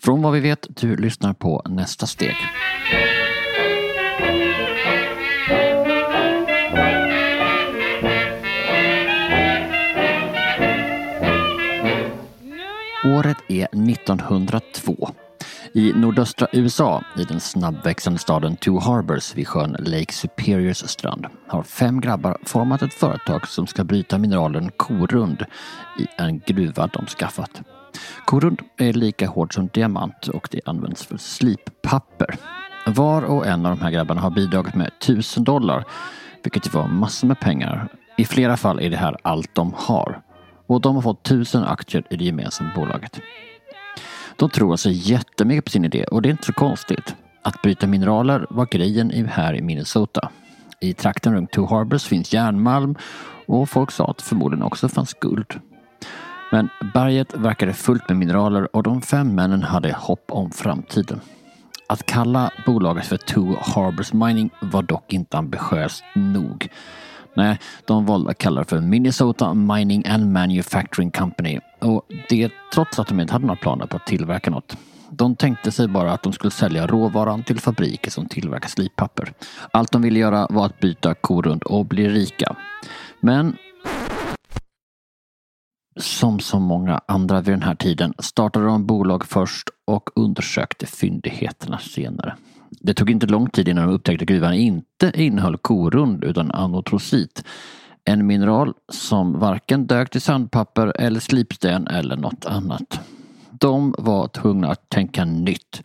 Från vad vi vet, du lyssnar på Nästa steg. Året är 1902. I nordöstra USA, i den snabbväxande staden Two Harbors vid sjön Lake Superiors strand, har fem grabbar format ett företag som ska bryta mineralen korund i en gruva de skaffat. Korund är lika hård som diamant och det används för slippapper. Var och en av de här grabbarna har bidragit med 1000 dollar, vilket var massor med pengar. I flera fall är det här allt de har. Och de har fått 1000 aktier i det gemensamma bolaget. De tror alltså jättemycket på sin idé och det är inte så konstigt. Att bryta mineraler var grejen här i Minnesota. I trakten runt Two Harbors finns järnmalm och folk sa att förmodligen också fanns guld. Men berget verkade fullt med mineraler och de fem männen hade hopp om framtiden. Att kalla bolaget för Two Harbors Mining var dock inte ambitiöst nog. Nej, de valde att kalla det för Minnesota Mining and Manufacturing Company och det trots att de inte hade några planer på att tillverka något. De tänkte sig bara att de skulle sälja råvaran till fabriker som tillverkar slippapper. Allt de ville göra var att byta korund och bli rika. Men som så många andra vid den här tiden startade de bolag först och undersökte fyndigheterna senare. Det tog inte lång tid innan de upptäckte att gruvan inte innehöll korund utan anotrosit. En mineral som varken dök till sandpapper eller slipsten eller något annat. De var tvungna att tänka nytt.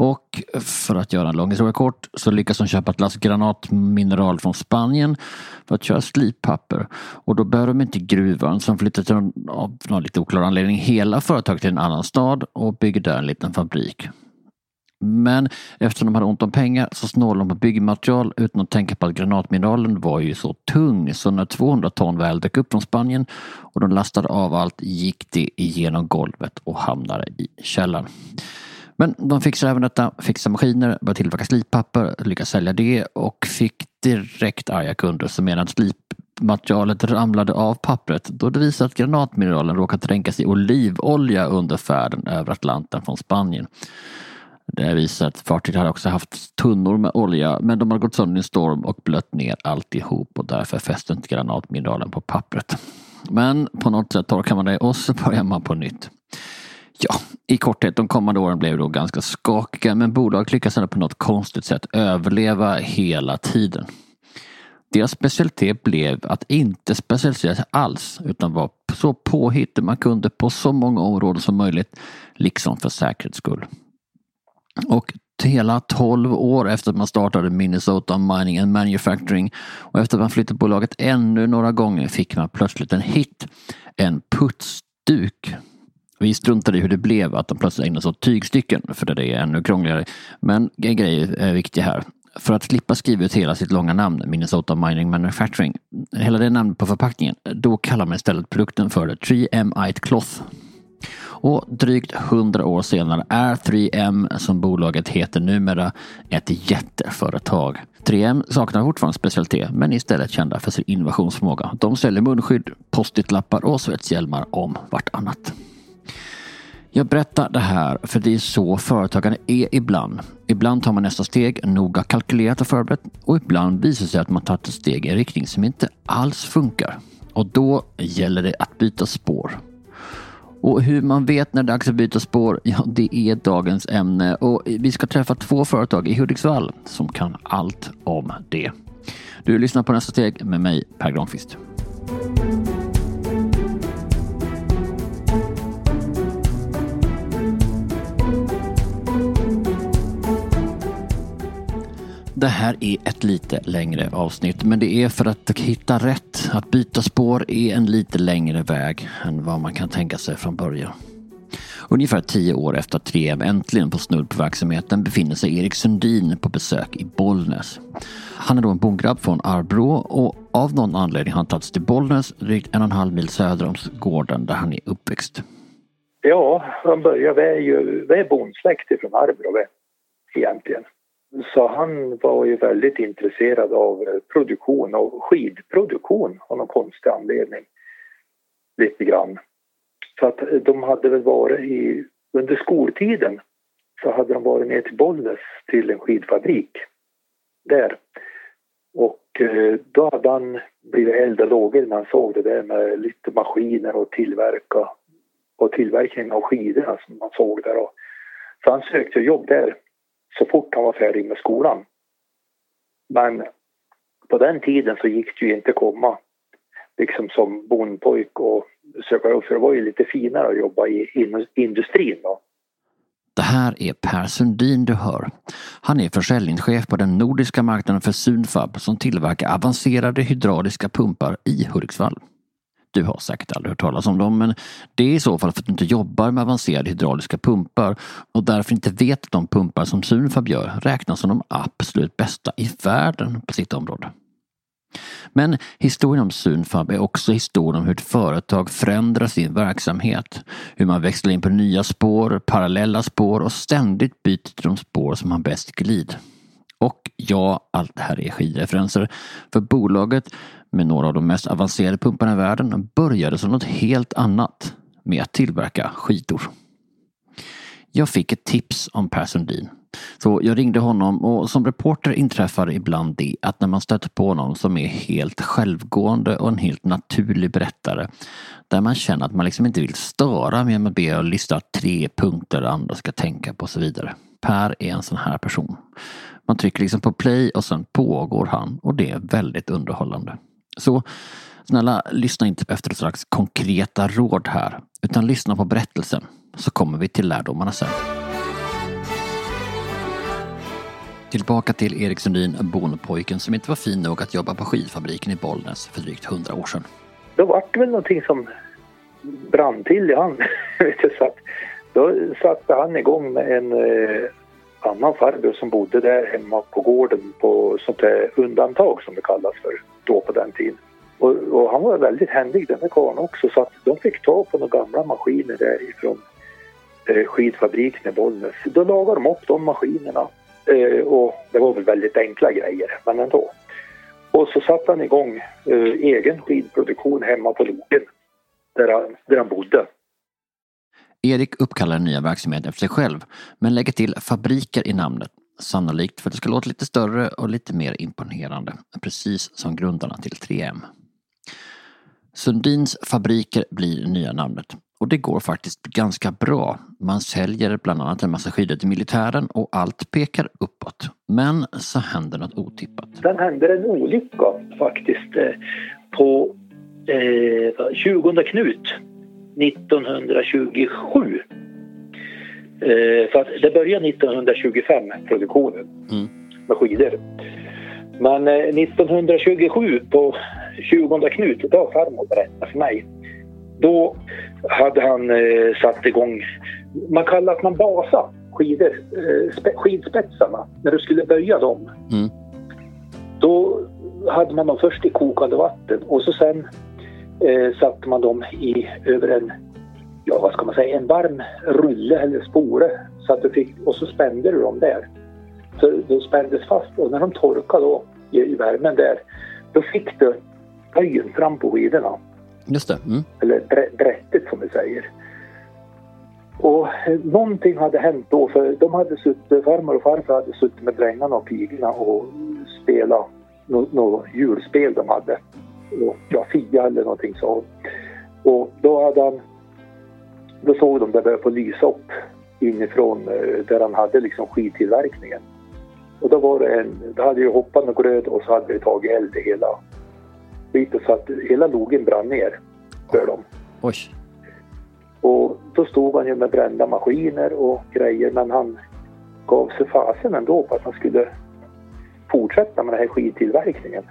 Och för att göra en lång historia kort så lyckas de köpa ett lass granatmineral från Spanien för att köra slippapper. Och då behöver de inte gruvan som flyttar till av någon lite oklar anledning hela företaget till en annan stad och bygger där en liten fabrik. Men eftersom de hade ont om pengar så snålade de på byggmaterial utan att tänka på att granatmineralen var ju så tung så när 200 ton väl dök upp från Spanien och de lastade av allt gick det igenom golvet och hamnade i källaren. Men de fixade även detta, fixade maskiner, började tillverka slippapper, lyckades sälja det och fick direkt arga kunder som menade att slipmaterialet ramlade av pappret då det visade att granatmineralen råkat dränkas i olivolja under färden över Atlanten från Spanien. Det visar att fartyget hade också haft tunnor med olja men de hade gått sönder i en storm och blött ner alltihop och därför fäste inte granatmineralen på pappret. Men på något sätt torkar man det och så börjar man på nytt. Ja, i korthet, de kommande åren blev då ganska skakiga men bolaget lyckades ändå på något konstigt sätt överleva hela tiden. Deras specialitet blev att inte specialisera sig alls utan vara så påhittig man kunde på så många områden som möjligt, liksom för säkerhets skull. Och hela 12 år efter att man startade Minnesota Mining and Manufacturing och efter att man flyttat bolaget ännu några gånger fick man plötsligt en hit. En putsduk. Vi struntade i hur det blev att de plötsligt ägnade sig åt tygstycken för det är ännu krångligare. Men en grej är viktig här. För att slippa skriva ut hela sitt långa namn, Minnesota Mining Manufacturing, hela det namnet på förpackningen, då kallar man istället produkten för 3M-Ite Cloth. Och drygt 100 år senare är 3M, som bolaget heter numera, ett jätteföretag. 3M saknar fortfarande specialitet men är istället kända för sin innovationsförmåga. De säljer munskydd, post-it-lappar och svetshjälmar om vartannat. Jag berättar det här för det är så företagande är ibland. Ibland tar man nästa steg noga kalkylerat och förberett och ibland visar det sig att man tagit ett steg i en riktning som inte alls funkar. Och då gäller det att byta spår. Och hur man vet när det är dags att byta spår, ja det är dagens ämne. Och vi ska träffa två företag i Hudiksvall som kan allt om det. Du lyssnar på nästa steg med mig, Per Granqvist. Det här är ett lite längre avsnitt men det är för att hitta rätt. Att byta spår är en lite längre väg än vad man kan tänka sig från början. Ungefär tio år efter att 3M äntligen på snudd på verksamheten befinner sig Erik Sundin på besök i Bollnäs. Han är då en bondgrabb från Arbro och av någon anledning har han tagits till Bollnäs drygt en och en halv mil söder om gården där han är uppväxt. Ja, från början, vi är ju vi är bondsläkt ifrån Arbro egentligen. Så han var ju väldigt intresserad av produktion och skidproduktion av någon konstig anledning. Lite grann. Så att de hade väl varit i under skoltiden så hade de varit ner till Bollnäs till en skidfabrik där. Och eh, då hade han blivit eld och lågor när han såg det där med lite maskiner och tillverka och tillverkning av skidorna som man såg där. Så han sökte jobb där så fort han var färdig med skolan. Men på den tiden så gick det ju inte att komma liksom som bondpojk och söka jobb för det var ju lite finare att jobba i industrin då. Det här är Per Sundin du hör. Han är försäljningschef på den nordiska marknaden för Sunfab som tillverkar avancerade hydrauliska pumpar i Hudiksvall. Du har säkert aldrig hört talas om dem men det är i så fall för att du inte jobbar med avancerade hydrauliska pumpar och därför inte vet att de pumpar som Sunfab gör räknas som de absolut bästa i världen på sitt område. Men historien om Sunfab är också historien om hur ett företag förändrar sin verksamhet. Hur man växlar in på nya spår, parallella spår och ständigt byter till de spår som har bäst glid. Och ja, allt det här är skidreferenser. För bolaget med några av de mest avancerade pumparna i världen började som något helt annat. Med att tillverka skidor. Jag fick ett tips om Per Sundin så jag ringde honom och som reporter inträffar ibland det att när man stöter på någon som är helt självgående och en helt naturlig berättare där man känner att man liksom inte vill störa med att be att lista tre punkter andra ska tänka på och så vidare. Per är en sån här person. Man trycker liksom på play och sen pågår han och det är väldigt underhållande. Så snälla lyssna inte efter ett slags konkreta råd här utan lyssna på berättelsen så kommer vi till lärdomarna sen. Tillbaka till Erik Sundin, bondpojken som inte var fin nog att jobba på skidfabriken i Bollnäs för drygt hundra år sedan. Då var det väl någonting som brann till i han. så att, då satte han igång med en eh, annan farbror som bodde där hemma på gården på sånt där undantag som det kallas för då på den tiden. Och, och han var väldigt händig den här karln också så att de fick ta på några gamla maskiner därifrån eh, skidfabriken i Bollnäs. Då lagade de upp de maskinerna Eh, och det var väl väldigt enkla grejer, men ändå. Och så satte han igång eh, egen skidproduktion hemma på Logen, där han, där han bodde. Erik uppkallar den nya verksamheten efter sig själv, men lägger till fabriker i namnet. Sannolikt för att det ska låta lite större och lite mer imponerande, precis som grundarna till 3M. Sundins fabriker blir nya namnet och det går faktiskt ganska bra. Man säljer bland annat en massa skidor till militären och allt pekar uppåt. Men så händer något otippat. Sen händer en olycka faktiskt eh, på eh, 20 Knut 1927. Eh, för att det började 1925 produktionen mm. med skidor. Men eh, 1927 på 20 Knut, det har farmor berättat för mig. Då hade han eh, satt igång, man kallar att man basade skidor, eh, skidspetsarna, när du skulle böja dem. Mm. Då hade man dem först i kokande vatten och så sen eh, satte man dem i över en, ja vad ska man säga, en varm rulle eller spore. Så att du fick, och så spände du dem där. Så de spändes fast och när de torkade då i, värmen där, då fick du böjen fram på skidorna. Just det. Mm. Eller brättet som vi säger. Och eh, någonting hade hänt då för de hade suttit, farmor och farfar hade suttit med drängarna och pigorna och spelat något no, julspel de hade. Och, ja, Fia eller någonting så. Och då hade han, då såg de det började på lysa upp inifrån eh, där han hade liksom skidtillverkningen. Och då var det en, det hade ju hoppat och gröd och så hade det tagit eld i hela skiten så att hela logen brann ner för dem. Oj. Och då stod han ju med brända maskiner och grejer men han gav sig fasen ändå på att han skulle fortsätta med den här skidtillverkningen.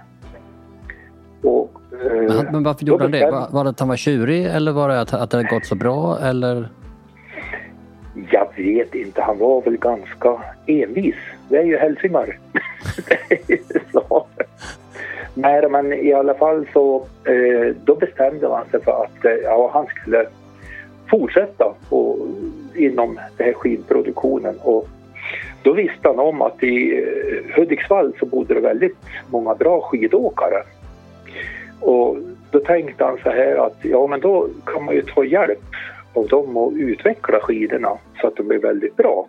Och, men, eh, men varför gjorde han det? Var, var det att han var tjurig eller var det att, att det hade gått så bra eller? Jag vet inte, han var väl ganska envis. Det är ju hälsingar. Nej, men i alla fall så eh, då bestämde man sig för att eh, ja, han skulle fortsätta på, inom den här skidproduktionen. Och då visste han om att i eh, Hudiksvall så bodde det väldigt många bra skidåkare. Och då tänkte han så här att ja men då kan man ju ta hjälp av dem och utveckla skidorna så att de blir väldigt bra.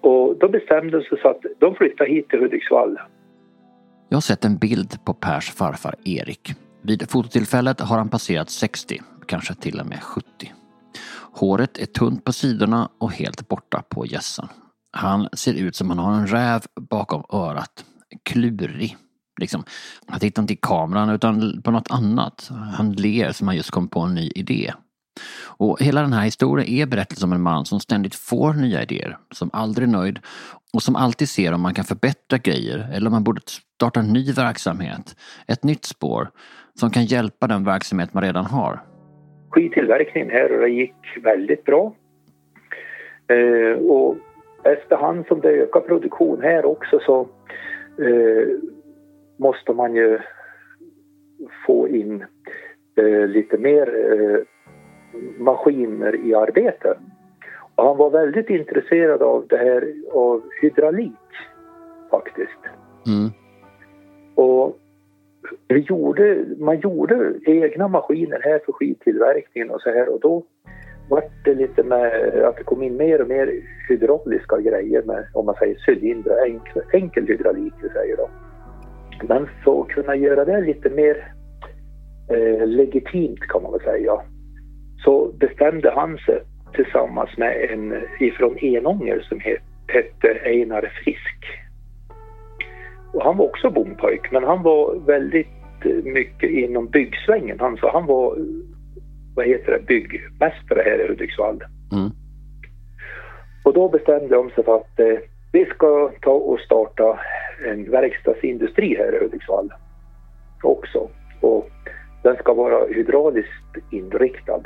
Och då bestämde de sig så att de flyttade hit till Hudiksvall. Jag har sett en bild på Pers farfar Erik. Vid fototillfället har han passerat 60, kanske till och med 70. Håret är tunt på sidorna och helt borta på gässan. Han ser ut som han har en räv bakom örat. Klurig. Liksom. Han tittar inte i kameran utan på något annat. Han ler som han just kom på en ny idé. Och hela den här historien är berättelsen om en man som ständigt får nya idéer, som aldrig är nöjd och som alltid ser om man kan förbättra grejer eller om man borde starta en ny verksamhet, ett nytt spår som kan hjälpa den verksamhet man redan har. Skitillverkningen här och det gick väldigt bra. Eh, och efterhand som det ökar produktion här också så eh, måste man ju få in eh, lite mer eh, maskiner i arbete. Och han var väldigt intresserad av det här av hydraulik faktiskt. Mm. Och vi gjorde, man gjorde egna maskiner här för skidtillverkningen och så här och då vart det lite med att det kom in mer och mer hydrauliska grejer med, om man säger cylindrar, enkel, enkel hydraulik vi säger då. Men för att kunna göra det lite mer eh, legitimt kan man väl säga så bestämde han sig tillsammans med en ifrån Enånger som hette Einar Frisk. Och han var också bompojk men han var väldigt mycket inom byggsvängen. Han, så han var vad heter det, byggmästare här i Hudiksvall. Mm. Och då bestämde de sig för att eh, vi ska ta och starta en verkstadsindustri här i Hudiksvall också. Och den ska vara hydrauliskt inriktad.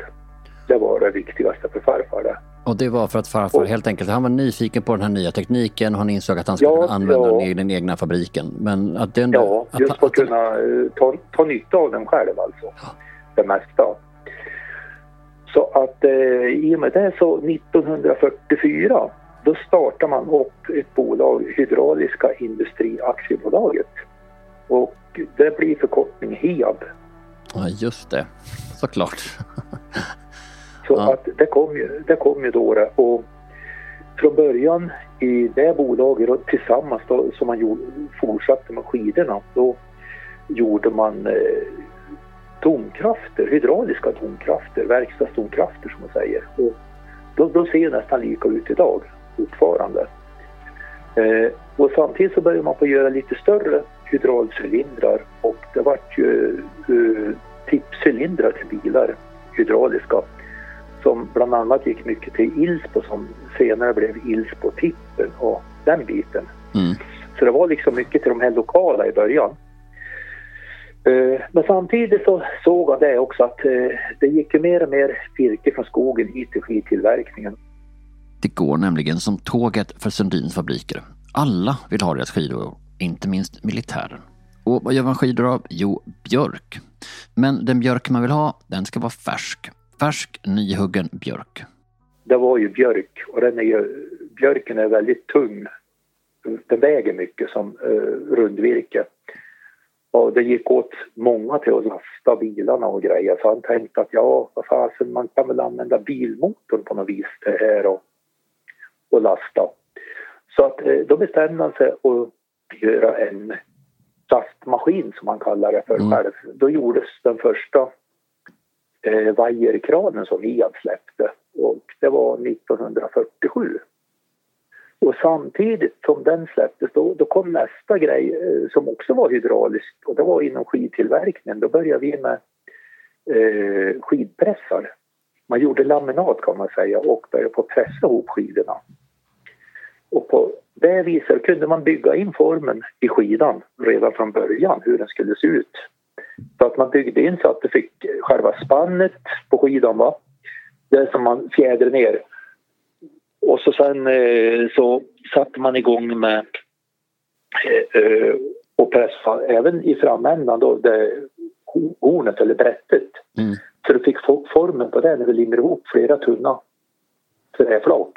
Det var det viktigaste för farfar det. Och det var för att farfar och, helt enkelt, han var nyfiken på den här nya tekniken och han insåg att han skulle ja, kunna använda ja. den i den egna fabriken. Men att den, ja, just för att, att kunna eh, ta, ta nytta av den själv alltså. Ja. Det mesta. Så att eh, i och med det så 1944 då startar man upp ett bolag, Hydrauliska Industri Aktiebolaget. Och det blir förkortning HIAB. Ja, just det. Såklart. så ja. att det kom ju, det kom ju då det. Och från början i det bolaget och tillsammans då, som man gjorde, fortsatte med skidorna, då gjorde man eh, domkrafter, hydrauliska domkrafter, verkstadsdomkrafter som man säger. Och de, de ser nästan lika ut idag fortfarande. Eh, och samtidigt så började man på att göra lite större hydraulcylindrar och det vart ju uh, tippcylindrar till bilar, hydrauliska, som bland annat gick mycket till Ilsbo som senare blev Ilsbo Tippen och den biten. Mm. Så det var liksom mycket till de här lokala i början. Eh, men samtidigt så såg han det också att eh, det gick mer och mer virke från skogen hit till skidtillverkningen. Det går nämligen som tåget för Sundins fabriker. Alla vill ha deras skidor, inte minst militären. Och vad gör man skidor av? Jo, björk. Men den björk man vill ha, den ska vara färsk. Färsk, nyhuggen björk. Det var ju björk och den är ju, björken är väldigt tung. Den väger mycket som eh, rundvirke. Och det gick åt många till att lasta bilarna och grejer så han tänkte att ja, vad fasen, man kan väl använda bilmotorn på något vis det här och, och lasta. Så att eh, då bestämde han sig att göra en lastmaskin som man kallar det för mm. själv. Då gjordes den första eh, vajerkranen som Hiab släppte och det var 1947. Och samtidigt som den släpptes då, då kom nästa grej eh, som också var hydrauliskt och det var inom skidtillverkningen. Då började vi med eh, skidpressar. Man gjorde laminat kan man säga och började på pressa ihop skidorna. Och på det viset kunde man bygga in formen i skidan redan från början, hur den skulle se ut. Så att man byggde in så att det fick själva spannet på skidan, va? det som man fjädrar ner och så sen eh, så satte man igång med eh, eh, och pressa även i framändan då, det, hornet eller brättet. Mm. Så du fick formen på det när vi limmer ihop flera tunna träflak.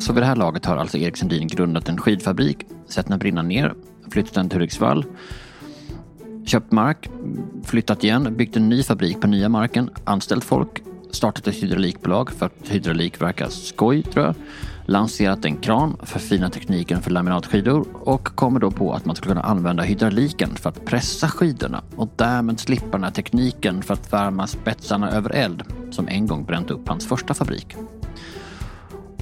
Så vid det här laget har alltså Erik Sundin grundat en skidfabrik, sett den brinna ner, flyttat den till Hudiksvall köpt mark, flyttat igen, byggt en ny fabrik på nya marken, anställt folk, startat ett hydraulikbolag för att hydraulik verkar skoj tror jag. Lanserat en kran, för fina tekniken för laminatskidor och kommer då på att man skulle kunna använda hydrauliken för att pressa skidorna och därmed slippa den här tekniken för att värma spetsarna över eld som en gång bränt upp hans första fabrik.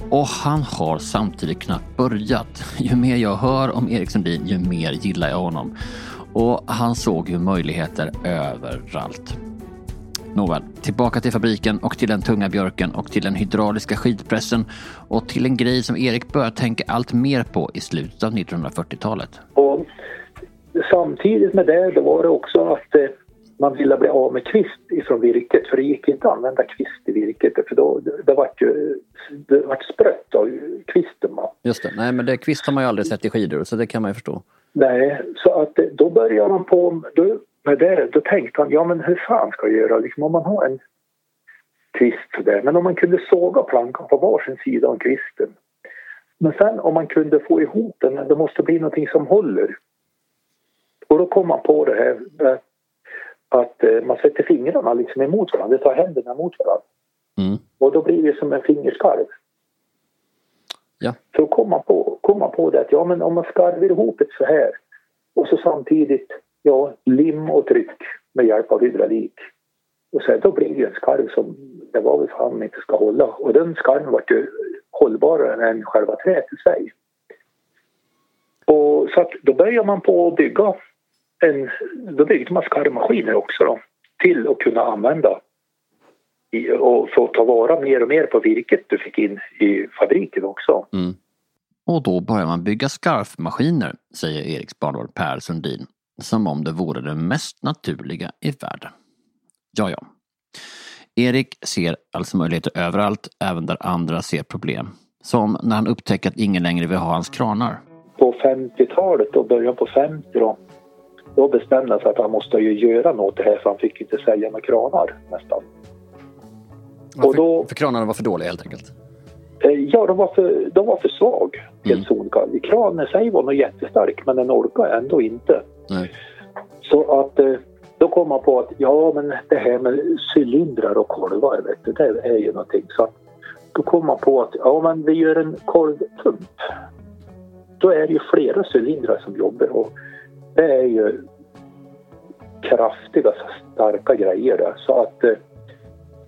Och han har samtidigt knappt börjat. Ju mer jag hör om Erik Sundin, ju mer gillar jag honom. Och han såg ju möjligheter överallt. Nåväl, tillbaka till fabriken och till den tunga björken och till den hydrauliska skidpressen och till en grej som Erik börjar tänka allt mer på i slutet av 1940-talet. Och samtidigt med det då var det också att eh, man ville bli av med kvist ifrån virket för det gick inte att använda kvist i virket för då, det, det vart ju det vart sprött av kvisten. Va? Just det, nej men det, kvist har man ju aldrig sett i skidor så det kan man ju förstå. Nej, så att då börjar man på då, med det, då tänkte han, ja men hur fan ska jag göra liksom om man har en kvist där, men om man kunde såga plankan på varsin sida av kvisten. Men sen om man kunde få ihop den, det måste bli någonting som håller. Och då kom man på det här att, att eh, man sätter fingrarna liksom emot varandra, det tar händerna mot varandra. Mm. Och då blir det som en fingerskarv. Ja. Så kom man, på, kom man på det att ja men om man skarvar ihop det så här och så samtidigt ja, lim och tryck med hjälp av hydraulik. Och sen då blir det en skarv som det var väl fan inte ska hålla. Och den skarven var ju hållbarare än själva träet i sig. Och så att då började man på att bygga en, då byggde man skarvmaskiner också då, till att kunna använda i, och få ta vara mer och mer på virket du fick in i fabriken också. Mm. Och då börjar man bygga skarvmaskiner, säger Eriks barnbarn Per Sundin. Som om det vore det mest naturliga i världen. Ja, ja. Erik ser alltså möjligheter överallt, även där andra ser problem. Som när han upptäcker att ingen längre vill ha hans kranar. På 50-talet och början på 50 då, då bestämde han sig att han måste ju göra något det här för han fick inte sälja med kranar nästan. Och då, för kranarna var för dåliga helt enkelt? Eh, ja, de var för, de var för svag, helt mm. sonika. Kranen i sig var nog jättestark men den orkade ändå inte. Nej. Så att eh, då kom man på att ja men det här med cylindrar och kolvar vet du, det är ju någonting. Så att, då kom man på att ja men vi gör en korvpump. Då är det ju flera cylindrar som jobbar och det är ju kraftiga starka grejer där. Så att eh,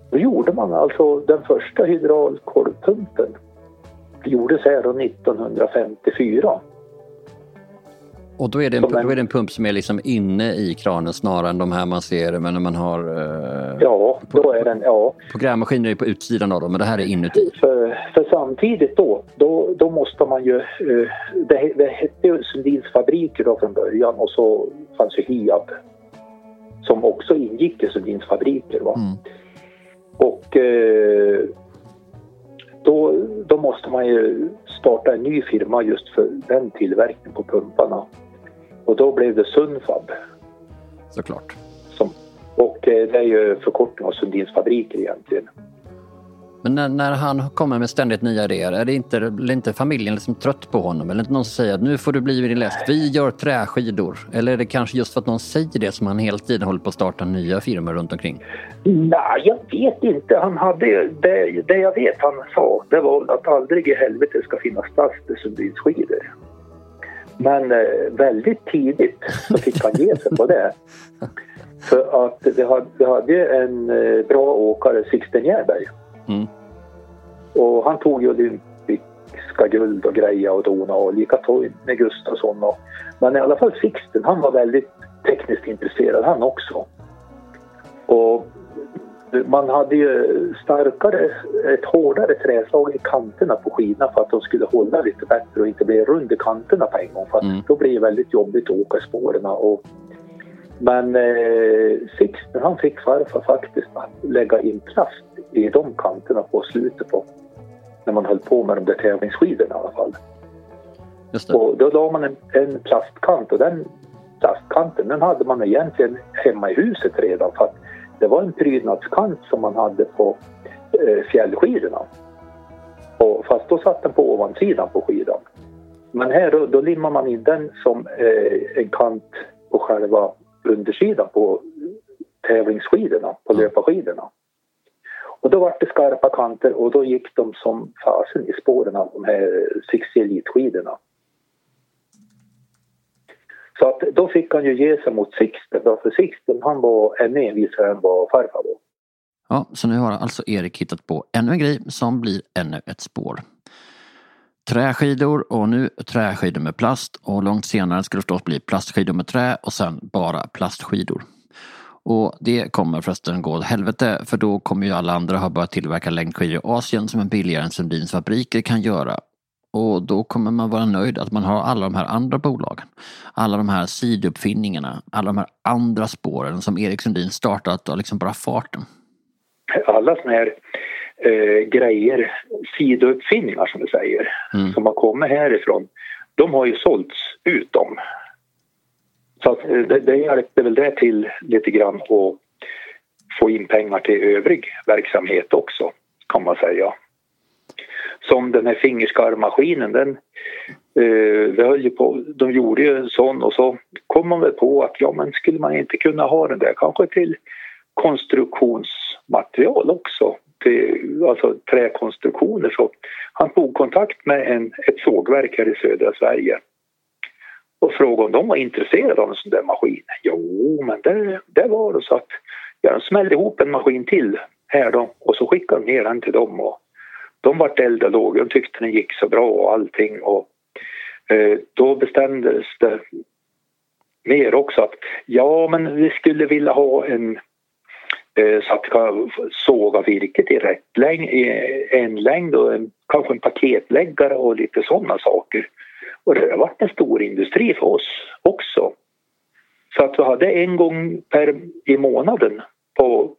då gjorde man alltså den första hydraulkolvpumpen. Det gjordes här 1954. Och då är, det en, då är det en pump som är liksom inne i kranen snarare än de här man ser men när man har... Eh, ja, då är den... Ja. Programmaskiner är på utsidan av dem men det här är inuti. För, för samtidigt då, då, då måste man ju... Eh, det, det hette ju Sundins fabriker då från början och så fanns ju Hiab som också ingick i Sundins fabriker. Va? Mm. Och eh, då, då måste man ju starta en ny firma just för den tillverkningen på pumparna. Och då blev det Sunfab. Såklart. Som, och eh, det är ju förkortning av Sundins fabriker egentligen. Men när, när, han kommer med ständigt nya idéer, är det inte, är inte familjen liksom trött på honom? Eller inte någon som säger att nu får du bli din läst, vi gör träskidor? Eller är det kanske just för att någon säger det som han hela tiden håller på att starta nya firmor runt omkring? Nej, jag vet inte. Han hade, det, det jag vet han sa, det var att aldrig i helvete ska finnas plats till Sundins skidor. Men eh, väldigt tidigt så fick han ge sig på det. För att vi hade, vi hade en eh, bra åkare, Sixten Järberg. Mm. Och han tog ju olympiska guld och grejer och dona och likaså med Gustafsson. Och, men i alla fall Sixten, han var väldigt tekniskt intresserad han också. Och man hade ju starkare, ett hårdare träslag i kanterna på skidorna för att de skulle hålla lite bättre och inte bli rund i kanterna på en gång. För mm. då blir det väldigt jobbigt att åka i spåren. Och, men eh, Sixten han fick farfar faktiskt att lägga in plast i de kanterna på slutet på när man höll på med de där tävlingsskidorna i alla fall. Och då la man en, en plastkant och den plastkanten den hade man egentligen hemma i huset redan för att det var en prydnadskant som man hade på eh, fjällskidorna. Och, fast då satt den på ovansidan på skidan. Men här då, limmar man in den som eh, en kant på själva undersidan på tävlingsskidorna, på löparskidorna. Och då var det skarpa kanter och då gick de som fasen i spåren av de här Six Elite-skidorna. Så att då fick han ju ge sig mot Sixten, för Sixten han var ännu envisare än vad farfar var. Ja, så nu har alltså Erik hittat på ännu en grej som blir ännu ett spår. Träskidor och nu träskidor med plast och långt senare ska det förstås bli plastskidor med trä och sen bara plastskidor. Och det kommer förresten gå åt helvete för då kommer ju alla andra ha börjat tillverka längdskidor i Asien som är billigare än Sundins fabriker kan göra. Och då kommer man vara nöjd att man har alla de här andra bolagen. Alla de här sidouppfinningarna, alla de här andra spåren som Erik Sundin startat och liksom bara farten. Alla såna här eh, grejer, sidouppfinningar som vi säger, mm. som har kommit härifrån, de har ju sålts ut dem. Så att eh, det, det hjälpte väl det till lite grann att få in pengar till övrig verksamhet också, kan man säga. Som den här fingerskarvmaskinen, den eh, vi höll ju på, de gjorde ju en sån och så kom man väl på att ja men skulle man inte kunna ha den där kanske till konstruktionsmaterial också till, alltså träkonstruktioner så han tog kontakt med en, ett sågverk här i södra Sverige och frågade om de var intresserade av en sån där maskin. Jo, men det, det var det så att ja, de smällde ihop en maskin till här då och så skickade de ner den till dem och de vart eld och. De tyckte den gick så bra och allting och eh, då bestämdes det mer också att ja, men vi skulle vilja ha en eh, så att vi kan såga virket i rätt längd, i en längd och en, kanske en paketläggare och lite sådana saker. Och det har varit en stor industri för oss också. Så att vi hade en gång per i månaden på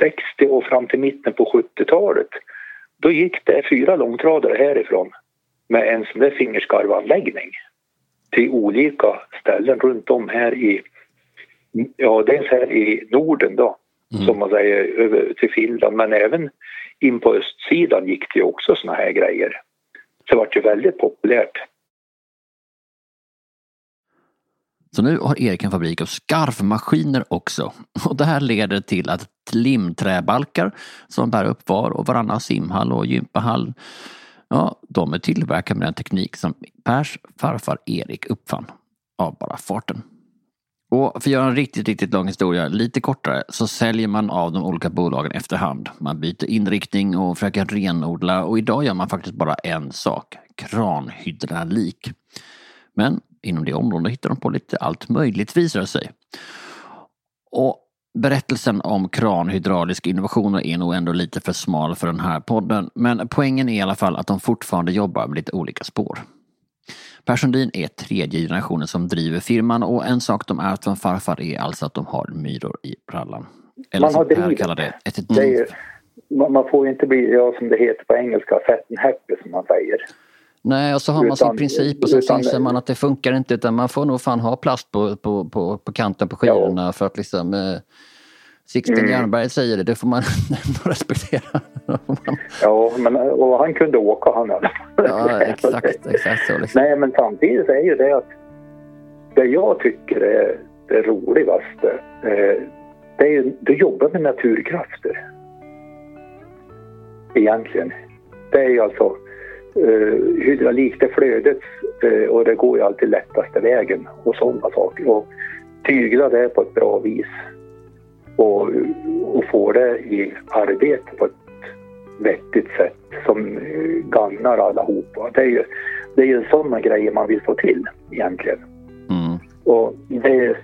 60 och fram till mitten på 70-talet. Då gick det fyra långtradare härifrån med en sån där fingerskarvanläggning till olika ställen runt om här i, ja dels här i Norden då, mm. som man säger, över till Finland men även in på östsidan gick det också såna här grejer. Så det var ju väldigt populärt. Så nu har Erik en fabrik av skarvmaskiner också. Och det här leder till att limträbalkar som bär upp var och varannan simhall och gympahall, ja, de är tillverkade med den teknik som Pers farfar Erik uppfann av bara farten. Och för att göra en riktigt, riktigt lång historia lite kortare så säljer man av de olika bolagen efterhand. Man byter inriktning och försöker renodla och idag gör man faktiskt bara en sak, kranhydraulik. Men inom det området hittar de på lite allt möjligt visar det sig. Och Berättelsen om kranhydrauliska innovationer är nog ändå lite för smal för den här podden. Men poängen är i alla fall att de fortfarande jobbar med lite olika spår. Per Sundin är tredje generationen som driver firman och en sak de ärvt från farfar är alltså att de har myror i brallan. Eller man som Per kallar det, ett det är, Man får ju inte bli, ja, som det heter på engelska, fat and happy som man säger. Nej, och så har man utan, sin princip och så utan, inser man att det funkar inte utan man får nog fan ha plast på, på, på, på kanten på skidorna ja. för att liksom eh, Sixten mm. Jernberg säger det, det får man respektera. ja, men och han kunde åka han. ja, exakt, exakt så. Liksom. Nej, men samtidigt är ju det att det jag tycker är det roligaste, eh, det är ju, du jobbar med naturkrafter. Egentligen. Det är ju alltså eh, hydraulik, det flödet eh, och det går ju alltid lättaste vägen och sådana saker. Och tygla det på ett bra vis och, och få det i arbete på ett vettigt sätt som gagnar allihopa. Det är ju, det är ju sådana grejer man vill få till egentligen. Mm. Och det,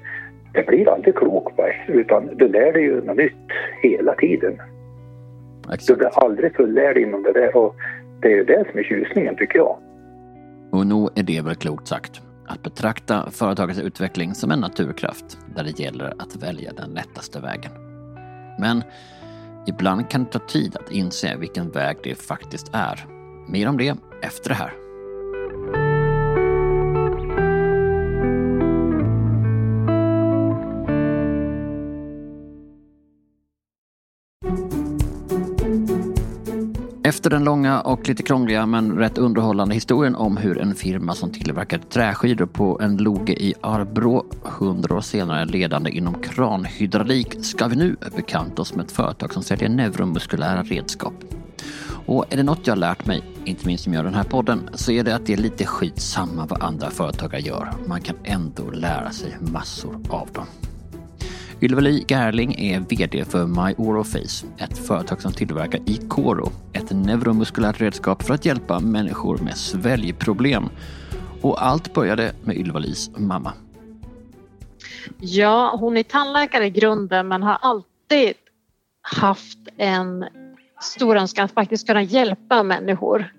det blir aldrig klok på utan du lär dig ju något nytt hela tiden. Exakt. Du blir aldrig fullärd inom det där och det är ju det som är tjusningen tycker jag. Och nog är det väl klokt sagt. Att betrakta företagets utveckling som en naturkraft där det gäller att välja den lättaste vägen. Men ibland kan det ta tid att inse vilken väg det faktiskt är. Mer om det efter det här. Efter den långa och lite krångliga men rätt underhållande historien om hur en firma som tillverkar träskidor på en loge i Arbro hundra år senare ledande inom kranhydraulik ska vi nu bekanta oss med ett företag som säljer neuromuskulära redskap. Och är det något jag lärt mig, inte minst som gör den här podden, så är det att det är lite skitsamma vad andra företagare gör. Man kan ändå lära sig massor av dem. Ylva-Li Gerling är VD för MyOroface, ett företag som tillverkar Icoro, ett neuromuskulärt redskap för att hjälpa människor med sväljproblem. Och allt började med Ylva-Lis mamma. Ja, hon är tandläkare i grunden men har alltid haft en stor önskan att faktiskt kunna hjälpa människor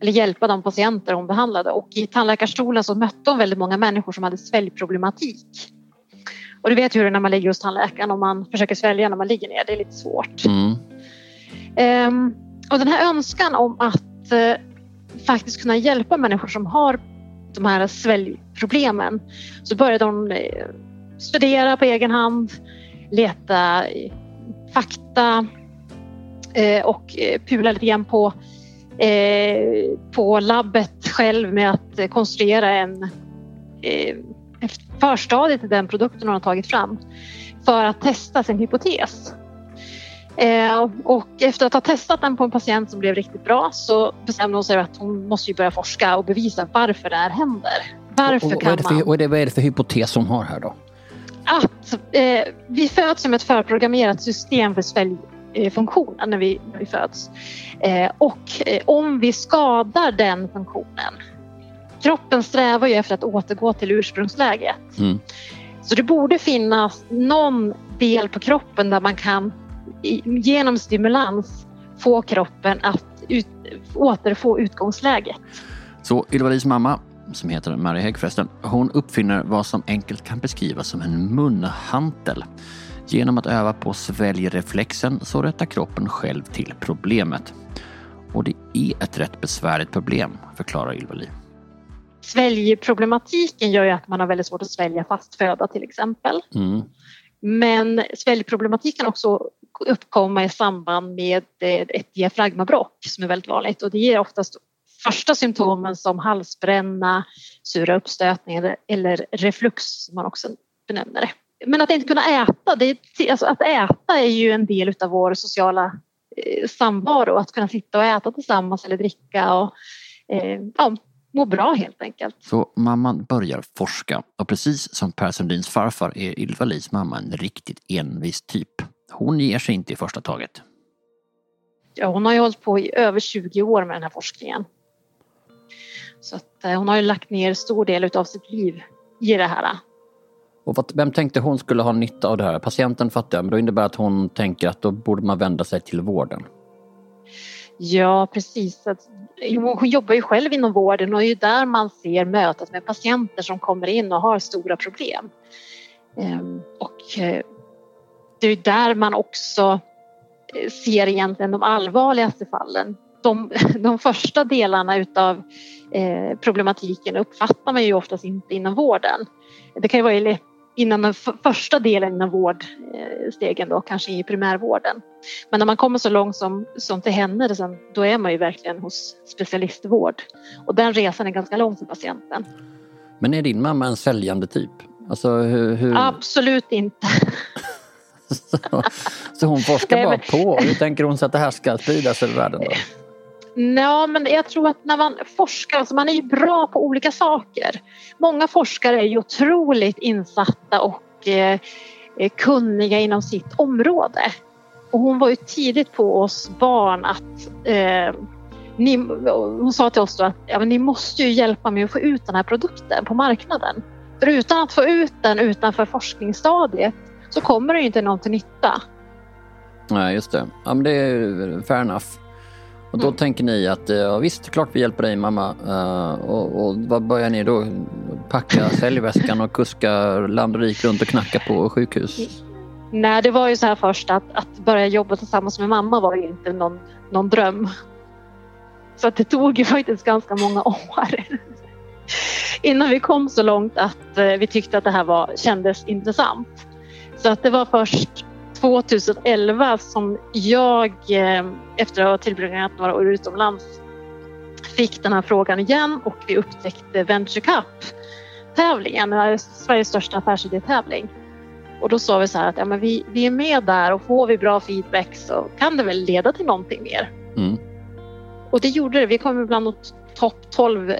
eller hjälpa de patienter hon behandlade och i tandläkarstolen så mötte hon väldigt många människor som hade sväljproblematik. Och du vet hur det är när man ligger hos tandläkaren och man försöker svälja när man ligger ner. Det är lite svårt. Mm. Um, och den här önskan om att uh, faktiskt kunna hjälpa människor som har de här sväljproblemen så började hon uh, studera på egen hand, leta fakta uh, och pula lite grann på, på labbet själv med att konstruera en förstadiet till den produkten hon har tagit fram för att testa sin hypotes. Eh, och efter att ha testat den på en patient som blev riktigt bra så bestämde hon sig att hon måste börja forska och bevisa varför det här händer. Varför och, och, kan man... och vad är det för hypotes hon har här då? Att eh, vi föds som ett förprogrammerat system för sväljfunktionen när vi, när vi föds. Eh, och eh, om vi skadar den funktionen kroppen strävar ju efter att återgå till ursprungsläget. Mm. Så det borde finnas någon del på kroppen där man kan genom stimulans få kroppen att ut, återfå utgångsläget. Så Ylva-Lis mamma, som heter Mary Hägg förresten, hon uppfinner vad som enkelt kan beskrivas som en munhantel. Genom att öva på sväljreflexen så rättar kroppen själv till problemet. Och det är ett rätt besvärligt problem, förklarar Ylva-Li. Sväljproblematiken gör ju att man har väldigt svårt att svälja fast föda till exempel. Mm. Men sväljproblematiken också uppkomma i samband med ett diafragmabrock som är väldigt vanligt och det ger oftast första symptomen som halsbränna, sura uppstötningar eller reflux som man också benämner det. Men att inte kunna äta, det är, alltså att äta är ju en del av vår sociala eh, samvaro. Att kunna sitta och äta tillsammans eller dricka och eh, ja, må bra helt enkelt. Så mamman börjar forska och precis som Per Sundins farfar är Ylva-Lis mamma en riktigt envis typ. Hon ger sig inte i första taget. Ja, hon har ju hållit på i över 20 år med den här forskningen. Så att, eh, hon har ju lagt ner stor del av sitt liv i det här. Och vad, vem tänkte hon skulle ha nytta av det här? Patienten fattar jag, men då innebär det att hon tänker att då borde man vända sig till vården. Ja, precis. Hon jobbar ju själv inom vården och det är där man ser mötet med patienter som kommer in och har stora problem. Ehm, och eh, det är där man också eh, ser egentligen de allvarligaste fallen. De, de första delarna utav eh, problematiken uppfattar man ju oftast inte inom vården. Det kan ju vara innan den första delen av vårdstegen då, kanske i primärvården. Men när man kommer så långt som, som till henne, då är man ju verkligen hos specialistvård. Och den resan är ganska lång för patienten. Men är din mamma en säljande typ? Alltså, hur, hur... Absolut inte. så, så, hon forskar Nej, bara men... på? Hur tänker hon sig att det här ska spridas över världen då? Ja, men jag tror att när man forskar, alltså man är ju bra på olika saker. Många forskare är ju otroligt insatta och eh, eh, kunniga inom sitt område. Och hon var ju tidigt på oss barn att eh, ni, hon sa till oss då att ja, men ni måste ju hjälpa mig att få ut den här produkten på marknaden. För utan att få ut den utanför forskningsstadiet så kommer det ju inte någon till nytta. Nej, just det. Ja, men det är fair enough. Och då mm. tänker ni att ja, visst, klart vi hjälper dig mamma. Uh, och, och vad börjar ni då? Packa säljväskan och kuska land och rik runt och knacka på sjukhus? Nej, det var ju så här först att, att börja jobba tillsammans med mamma var ju inte någon, någon dröm. Så att det tog ju faktiskt ganska många år innan vi kom så långt att uh, vi tyckte att det här var, kändes intressant. Så att det var först 2011 som jag eh, efter att ha tillbringat några år utomlands fick den här frågan igen och vi upptäckte Venture Cup tävlingen, Sveriges största affärsidétävling. Och då sa vi så här att ja, men vi, vi är med där och får vi bra feedback så kan det väl leda till någonting mer. Mm. Och det gjorde det. Vi kom bland de topp 12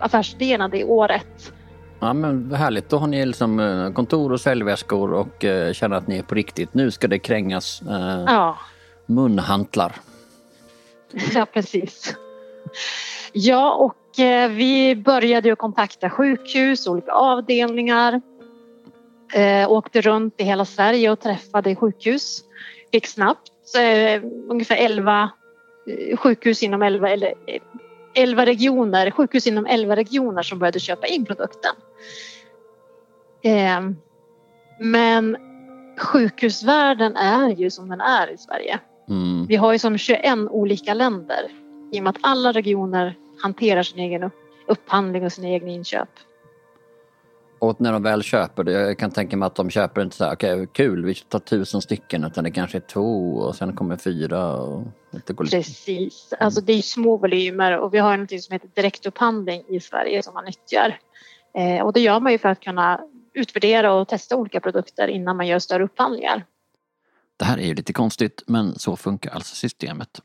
affärsidéerna det året. Ja men härligt, då har ni liksom eh, kontor och säljväskor och uh, känner att ni är på riktigt. Nu ska det krängas uh, ja. munhantlar. Ja precis. Ja och uh, vi började att kontakta sjukhus, olika avdelningar. åkte runt i hela Sverige och träffade sjukhus. Fick snabbt ungefär 11 sjukhus inom 11 eller 11 regioner, sjukhus inom 11 regioner som började köpa in produkten. Eh, men sjukhusvärlden är ju som den är i Sverige. Mm. Vi har ju som 21 olika länder i och med att alla regioner hanterar sin egen upphandling och sina egna inköp. Och när de väl köper det, jag kan tänka mig att de köper inte så här, okej okay, kul, vi tar tusen stycken, utan det kanske är två och sen kommer fyra. Och det går Precis, alltså det är små volymer och vi har något som heter direktupphandling i Sverige som man nyttjar. Eh, och det gör man ju för att kunna utvärdera och testa olika produkter innan man gör större upphandlingar. Det här är ju lite konstigt, men så funkar alltså systemet.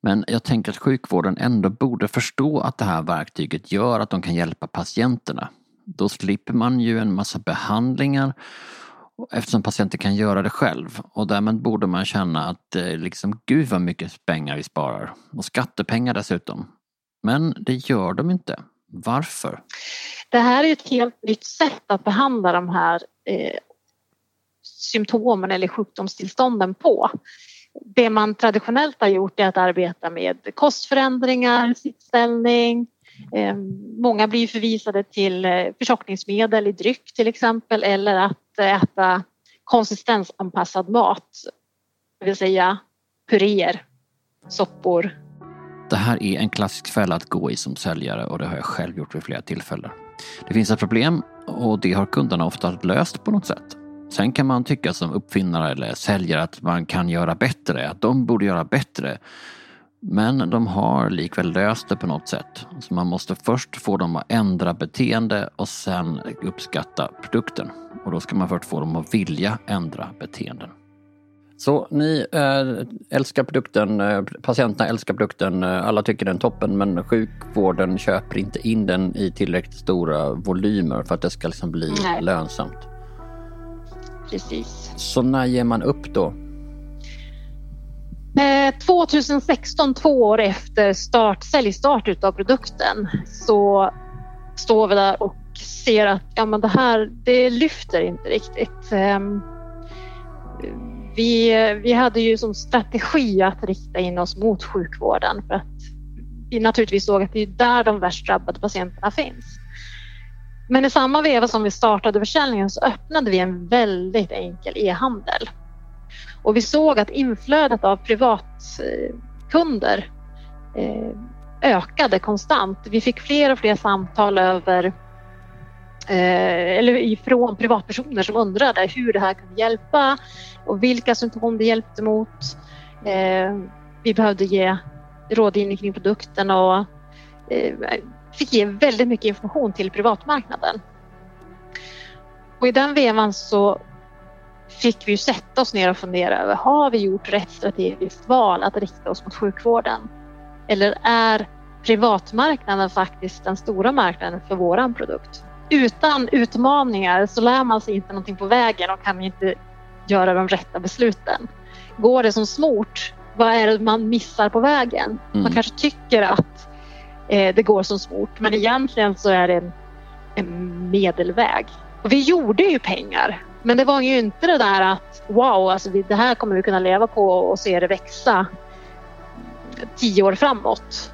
Men jag tänker att sjukvården ändå borde förstå att det här verktyget gör att de kan hjälpa patienterna då slipper man ju en massa behandlingar eftersom patienten kan göra det själv och därmed borde man känna att eh, liksom, gud vad mycket pengar vi sparar och skattepengar dessutom. Men det gör de inte. Varför? Det här är ett helt nytt sätt att behandla de här eh, symptomen eller sjukdomstillstånden på. Det man traditionellt har gjort är att arbeta med kostförändringar, sittställning, Eh, många blir förvisade till eh, förtjockningsmedel i dryck till exempel eller att eh, äta konsistensanpassad mat. Det vill säga puréer, soppor. Det här är en klassisk fälla att gå i som säljare och det har jag själv gjort vid flera tillfällen. Det finns ett problem och det har kunderna ofta löst på något sätt. Sen kan man tycka som uppfinnare eller säljare att man kan göra bättre, att de borde göra bättre. Men de har likväl löst det på något sätt. Så man måste först få dem att ändra beteende och sen uppskatta produkten. Och då ska man först få dem att vilja ändra beteenden. Så ni äh, älskar produkten, äh, patienterna älskar produkten, äh, alla tycker den är toppen men sjukvården köper inte in den i tillräckligt stora volymer för att det ska liksom bli Nej. lönsamt. Precis. Så när ger man upp då? Eh, 2016, två år efter start, säljstart utav produkten så står vi där och ser att ja, men det här det lyfter inte riktigt. Ehm, vi, vi hade ju som strategi att rikta in oss mot sjukvården för att vi naturligtvis såg att det är där de värst drabbade patienterna finns. Men i samma veva som vi startade försäljningen så öppnade vi en väldigt enkel e-handel och vi såg att inflödet av privatkunder eh, ökade konstant. Vi fick fler och fler samtal över eh, eller från privatpersoner som undrade hur det här kunde hjälpa och vilka symptom det hjälpte mot. Eh, vi behövde ge rådgivning kring produkten och eh, fick ge väldigt mycket information till privatmarknaden. Och I den vevan så fick vi sätta oss ner och fundera över, har vi gjort rätt strategiskt val att rikta oss mot sjukvården? Eller är privatmarknaden faktiskt den stora marknaden för våran produkt? Utan utmaningar så lär man sig inte någonting på vägen och kan inte göra de rätta besluten. Går det som smort, vad är det man missar på vägen? Mm. Man kanske tycker att eh, det går som smort men egentligen så är det en, en medelväg. Och vi gjorde ju pengar men det var ju inte det där att wow, alltså det här kommer vi kunna leva på och se det växa tio år framåt.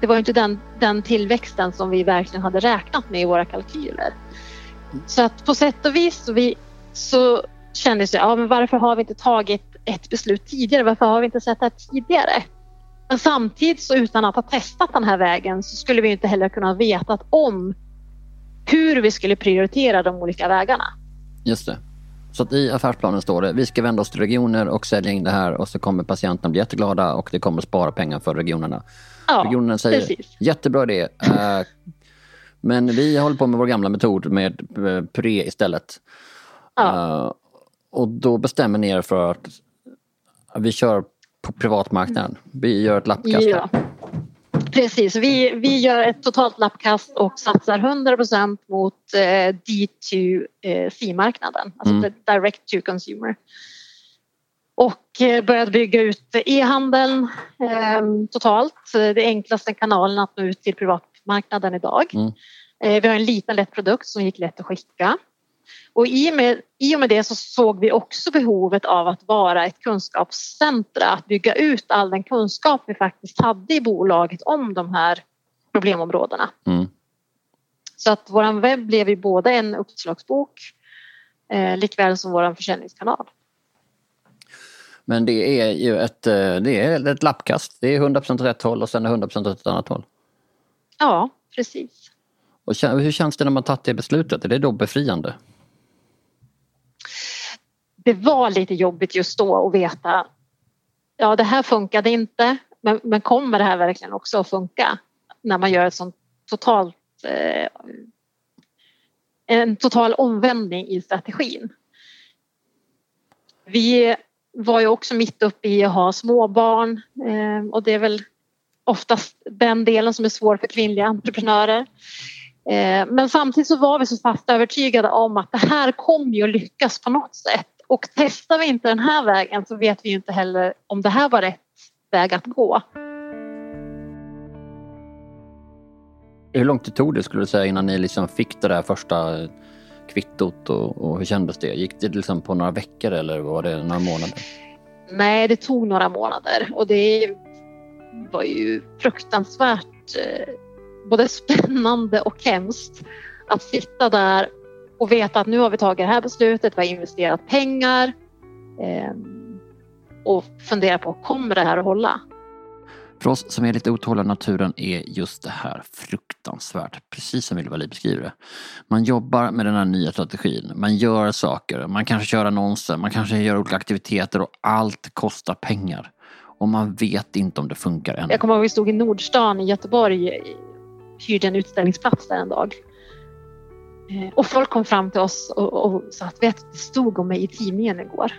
Det var inte den, den tillväxten som vi verkligen hade räknat med i våra kalkyler. Så att på sätt och vis så, vi, så kändes det, ja men varför har vi inte tagit ett beslut tidigare? Varför har vi inte sett det här tidigare? Men samtidigt så utan att ha testat den här vägen så skulle vi inte heller kunna vetat om hur vi skulle prioritera de olika vägarna. Just det. Så att i affärsplanen står det vi ska vända oss till regioner och sälja in det här och så kommer patienterna bli jätteglada och det kommer spara pengar för regionerna. Ja, Regionen säger precis. jättebra idé. eh, men vi håller på med vår gamla metod med eh, puré istället. Ja. Eh, och då bestämmer ni er för att vi kör på privatmarknaden. Vi gör ett lappkast. Ja. Precis, vi, vi gör ett totalt lappkast och satsar 100% mot eh, D2C-marknaden, alltså Mm. direct to consumer. Och eh, börjat bygga ut e-handeln eh, totalt. Det enklaste kanalen att nå ut till privatmarknaden idag. Mm. Eh, vi har en liten lätt produkt som gick lätt att skicka. Och i, med, I och med det så såg vi också behovet av att vara ett kunskapscentra, att bygga ut all den kunskap vi faktiskt hade i bolaget om de här problemområdena. Mm. Så att vår webb blev ju både en uppslagsbok eh, likväl som vår försäljningskanal. Men det är ju ett, eh, det är ett lappkast. Det är 100% rätt håll och sen är 100% åt ett annat håll. Ja, precis. Och hur känns det när man tagit det beslutet? Är det då befriande? Det var lite jobbigt just då att veta ja det här funkade inte men, men kommer det här verkligen också att funka när man gör ett sånt totalt eh, en total omvändning i strategin. Vi var ju också mitt uppe i att ha småbarn eh, och det är väl oftast den delen som är svår för kvinnliga entreprenörer. Eh, men samtidigt så var vi så fast övertygade om att det här kommer ju att lyckas på något sätt. Och testar vi inte den här vägen så vet vi ju inte heller om det här var rätt väg att gå. Hur långt det tog det skulle du säga innan ni liksom fick det där första kvittot och, och hur kändes det? Gick det liksom på några veckor eller var det några månader? Nej, det tog några månader och det var ju fruktansvärt eh, både spännande och hemskt att sitta där och veta att nu har vi tagit det här beslutet, vi har investerat pengar eh, och fundera på kommer det här att hålla? För oss som är lite otåliga naturen är just det här fruktansvärt, precis som Ylva-Li beskriver det. Man jobbar med den här nya strategin, man gör saker, man kanske kör annonser, man kanske gör olika aktiviteter och allt kostar pengar. Och man vet inte om det funkar än. Jag kommer ihåg vi stod i Nordstan i Göteborg, hyrde en utställningsplats där en dag. Eh, Och folk kom fram till oss och, och sa att vet, det stod om mig i tidningen igår.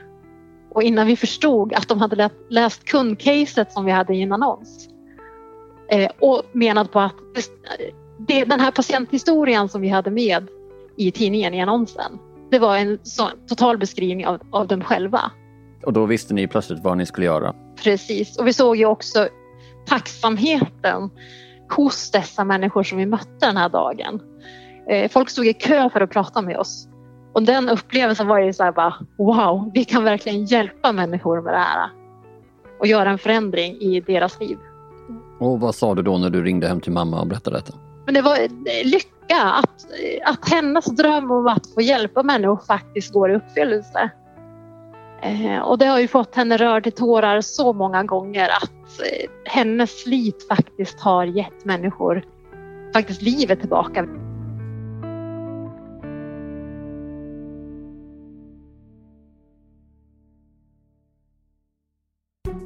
Och innan vi förstod att de hade lä- läst kundcaset som vi hade i en annons. Eh, och menat på att det, den här patienthistorien som vi hade med i tidningen i annonsen. Det var en sån total beskrivning av, av dem själva. Och då visste ni plötsligt vad ni skulle göra. Precis, och vi såg ju också tacksamheten hos dessa människor som vi mötte den här dagen. Eh, Folk stod i kö för att prata med oss. Och den upplevelsen var ju så här bara wow, vi kan verkligen hjälpa människor med det här. Och göra en förändring i deras liv. Och vad sa du då när du ringde hem till mamma och berättade detta? Men det var eh, lycka att, att hennes dröm om att få hjälpa människor faktiskt går i uppfyllelse. Eh, och det har ju fått henne rörd till tårar så många gånger att hennes slit faktiskt har gett människor faktiskt livet tillbaka.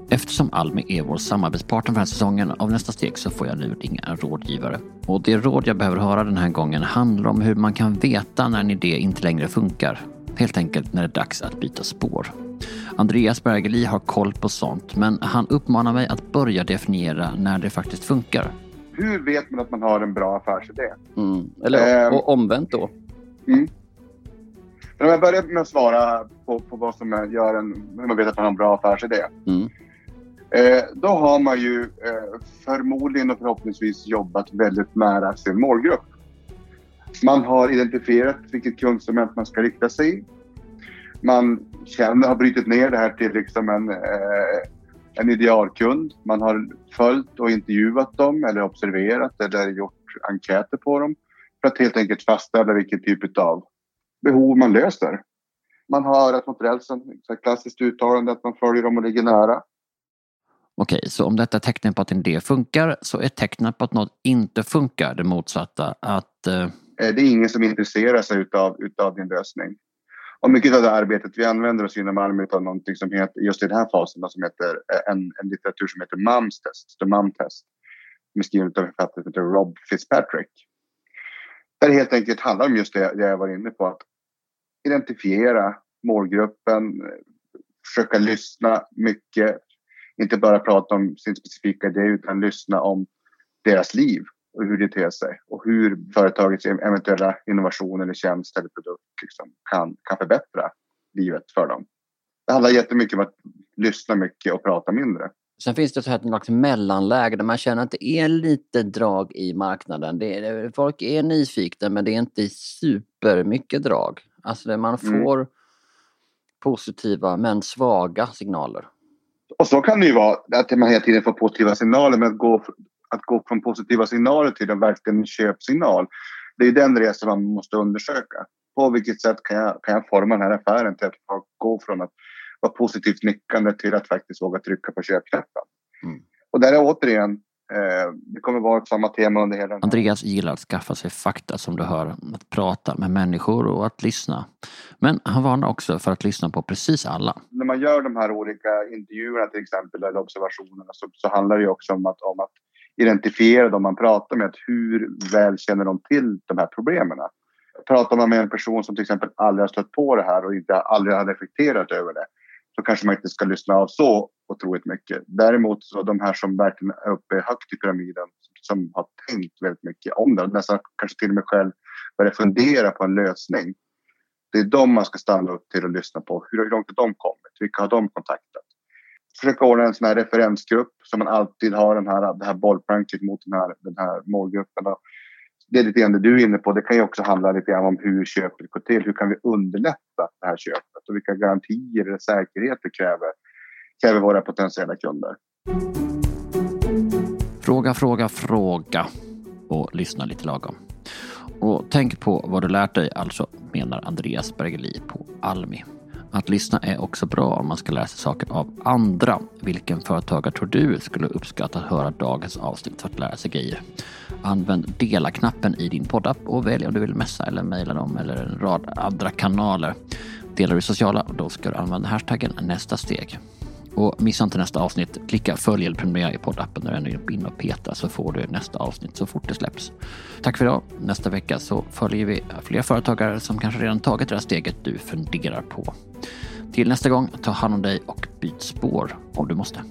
Eftersom Almi är vår samarbetspartner för den här säsongen av Nästa steg så får jag nu ringa en rådgivare. Och det råd jag behöver höra den här gången handlar om hur man kan veta när en idé inte längre funkar. Helt enkelt när det är dags att byta spår. Andreas Bergeli har koll på sånt men han uppmanar mig att börja definiera när det faktiskt funkar. Hur vet man att man har en bra affärsidé? Mm. Eller Ehm. och omvänt då. Men om jag börjar med att svara på, på vad som gör en, hur man vet att man har en bra affärsidé. Mm. Eh, då har man ju eh, förmodligen och förhoppningsvis jobbat väldigt nära sin målgrupp. Man har identifierat vilket kundsegment man ska rikta sig i. Man känner, har brutit ner det här till liksom en, eh, en idealkund. Man har följt och intervjuat dem eller observerat eller gjort enkäter på dem för att helt enkelt fastställa vilken typ av behov man löser. Man har örat mot rälsen, Ett klassiskt uttalande att man följer dem och ligger nära. Okej, så om detta är tecknen på att en idé funkar så är tecknet på att något inte funkar det motsatta. Att eh, eh, Det är ingen som intresserar sig utav, utav din lösning. Och mycket av det arbetet vi använder oss inom Almi av någonting som heter, just i den här fasen, som heter eh, en, en litteratur som heter MAMS test, the MUM test. Som är skriven av en författare som heter Rob Fitzpatrick. Där det helt enkelt handlar om just det jag var inne på, att identifiera målgruppen, eh, försöka lyssna mycket, inte bara prata om sin specifika idé utan lyssna om deras liv och hur det ter sig och hur företagets eventuella innovation eller tjänst eller produkt liksom kan, kan förbättra livet för dem. Det handlar jättemycket om att lyssna mycket och prata mindre. Sen finns det ett slags mellanläge där man känner att det är lite drag i marknaden. Är, folk är nyfikna men det är inte supermycket drag. Alltså man mm. får mm. positiva men svaga signaler. Och så kan det ju vara, att man hela tiden får positiva signaler men att gå, att gå från positiva signaler till en verkligen köpsignal. Det är den resan man måste undersöka. På vilket sätt kan jag, kan jag forma den här affären till att gå från att vara positivt nickande till att faktiskt våga trycka på köpknappen. Mm. Och där är återigen, det kommer vara samma tema under hela Andreas gillar att skaffa sig fakta som du hör, att prata med människor och att lyssna. Men han varnar också för att lyssna på precis alla. När man gör de här olika intervjuerna till exempel, eller observationerna, så, så handlar det också om att, om att identifiera dem man pratar med. Hur väl känner de till de här problemen? Pratar man med en person som till exempel aldrig har stött på det här och inte aldrig har reflekterat över det så kanske man inte ska lyssna av så otroligt mycket. Däremot så de här som verkligen är uppe högt i pyramiden som har tänkt väldigt mycket om det, nästan kanske till och med själv börjat fundera på en lösning. Det är de man ska stanna upp till och lyssna på. Hur långt har de kommit? Vilka har de kontaktat? Försöka ordna en sån här referensgrupp så man alltid har den här, det här bollplanket mot den här, den här målgruppen det är lite grann det du är inne på. Det kan ju också handla lite grann om hur köpet går till. Hur kan vi underlätta det här köpet och vilka garantier eller säkerheter kräver, kräver våra potentiella kunder? Fråga, fråga, fråga och lyssna lite lagom. Och tänk på vad du lärt dig, alltså menar Andreas Bergeli på Almi. Att lyssna är också bra om man ska lära sig saker av andra. Vilken företagare tror du skulle uppskatta att höra dagens avsnitt för att lära sig grejer? Använd dela-knappen i din poddapp och välj om du vill messa eller mejla dem eller en rad andra kanaler. Delar du sociala, då ska du använda hashtaggen nästa steg. Och missa inte nästa avsnitt. Klicka följ eller prenumerera i poddappen när du är inne och petar så får du nästa avsnitt så fort det släpps. Tack för idag. Nästa vecka så följer vi fler företagare som kanske redan tagit det här steget du funderar på. Till nästa gång, ta hand om dig och byt spår om du måste.